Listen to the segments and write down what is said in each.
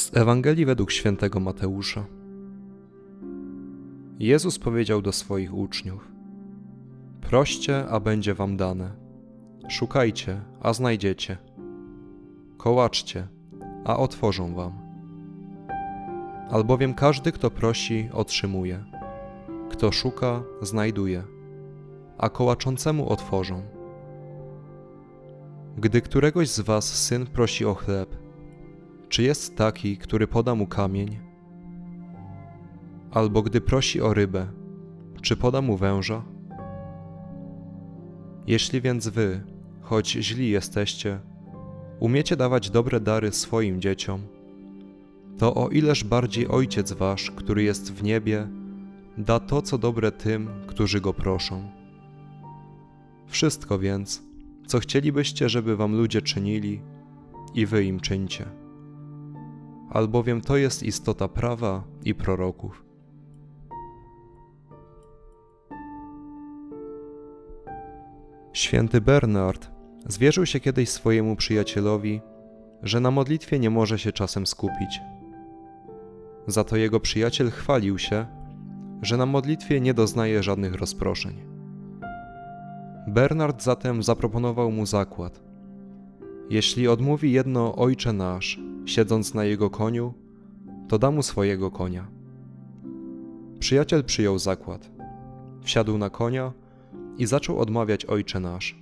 Z Ewangelii według świętego Mateusza. Jezus powiedział do swoich uczniów: Proście, a będzie wam dane. Szukajcie, a znajdziecie. Kołaczcie, a otworzą wam. Albowiem każdy, kto prosi, otrzymuje. Kto szuka, znajduje, a kołaczącemu otworzą. Gdy któregoś z was syn prosi o chleb, czy jest taki, który poda mu kamień? Albo gdy prosi o rybę, czy poda mu węża? Jeśli więc wy, choć źli jesteście, umiecie dawać dobre dary swoim dzieciom, to o ileż bardziej Ojciec Wasz, który jest w niebie, da to, co dobre tym, którzy Go proszą. Wszystko więc, co chcielibyście, żeby Wam ludzie czynili, i Wy im czyńcie albowiem to jest istota prawa i proroków. Święty Bernard zwierzył się kiedyś swojemu przyjacielowi, że na modlitwie nie może się czasem skupić. Za to jego przyjaciel chwalił się, że na modlitwie nie doznaje żadnych rozproszeń. Bernard zatem zaproponował mu zakład. Jeśli odmówi jedno Ojcze Nasz siedząc na jego koniu, to da mu swojego konia. Przyjaciel przyjął zakład. Wsiadł na konia i zaczął odmawiać Ojcze Nasz.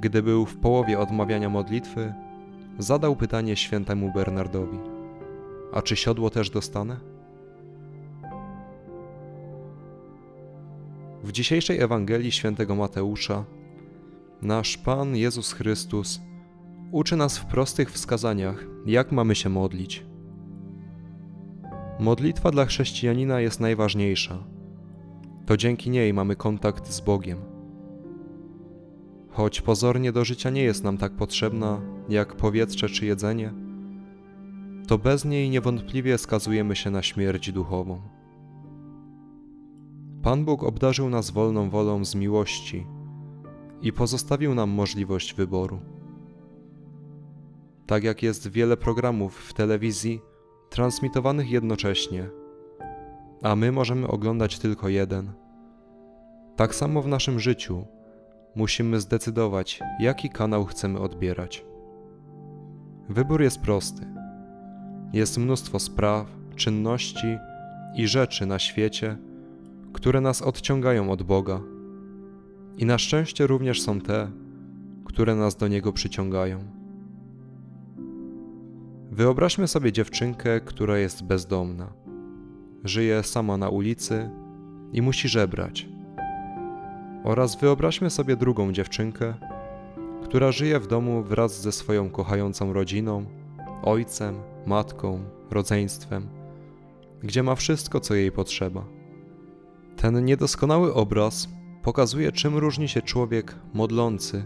Gdy był w połowie odmawiania modlitwy, zadał pytanie świętemu Bernardowi: A czy siodło też dostanę? W dzisiejszej Ewangelii świętego Mateusza nasz Pan Jezus Chrystus uczy nas w prostych wskazaniach, jak mamy się modlić. Modlitwa dla chrześcijanina jest najważniejsza. To dzięki niej mamy kontakt z Bogiem. Choć pozornie do życia nie jest nam tak potrzebna jak powietrze czy jedzenie, to bez niej niewątpliwie skazujemy się na śmierć duchową. Pan Bóg obdarzył nas wolną wolą z miłości i pozostawił nam możliwość wyboru tak jak jest wiele programów w telewizji transmitowanych jednocześnie, a my możemy oglądać tylko jeden. Tak samo w naszym życiu musimy zdecydować, jaki kanał chcemy odbierać. Wybór jest prosty. Jest mnóstwo spraw, czynności i rzeczy na świecie, które nas odciągają od Boga. I na szczęście również są te, które nas do Niego przyciągają. Wyobraźmy sobie dziewczynkę, która jest bezdomna. Żyje sama na ulicy i musi żebrać. Oraz wyobraźmy sobie drugą dziewczynkę, która żyje w domu wraz ze swoją kochającą rodziną, ojcem, matką, rodzeństwem, gdzie ma wszystko, co jej potrzeba. Ten niedoskonały obraz pokazuje, czym różni się człowiek modlący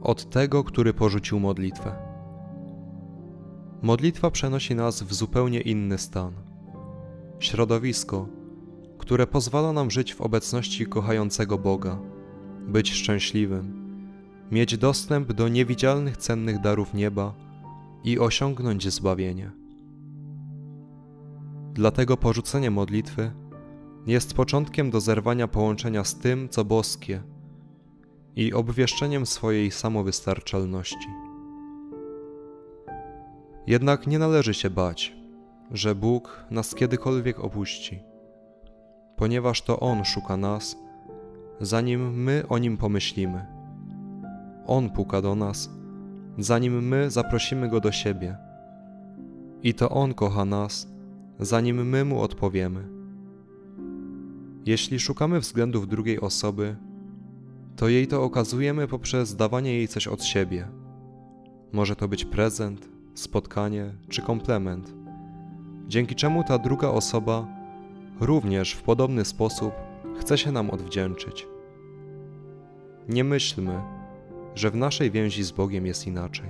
od tego, który porzucił modlitwę. Modlitwa przenosi nas w zupełnie inny stan. Środowisko, które pozwala nam żyć w obecności kochającego Boga, być szczęśliwym, mieć dostęp do niewidzialnych cennych darów nieba i osiągnąć zbawienie. Dlatego porzucenie modlitwy jest początkiem do zerwania połączenia z tym, co boskie i obwieszczeniem swojej samowystarczalności. Jednak nie należy się bać, że Bóg nas kiedykolwiek opuści, ponieważ to On szuka nas, zanim my o Nim pomyślimy. On puka do nas, zanim my zaprosimy Go do siebie. I to On kocha nas, zanim my Mu odpowiemy. Jeśli szukamy względów drugiej osoby, to jej to okazujemy poprzez dawanie jej coś od siebie. Może to być prezent, spotkanie czy komplement, dzięki czemu ta druga osoba również w podobny sposób chce się nam odwdzięczyć. Nie myślmy, że w naszej więzi z Bogiem jest inaczej.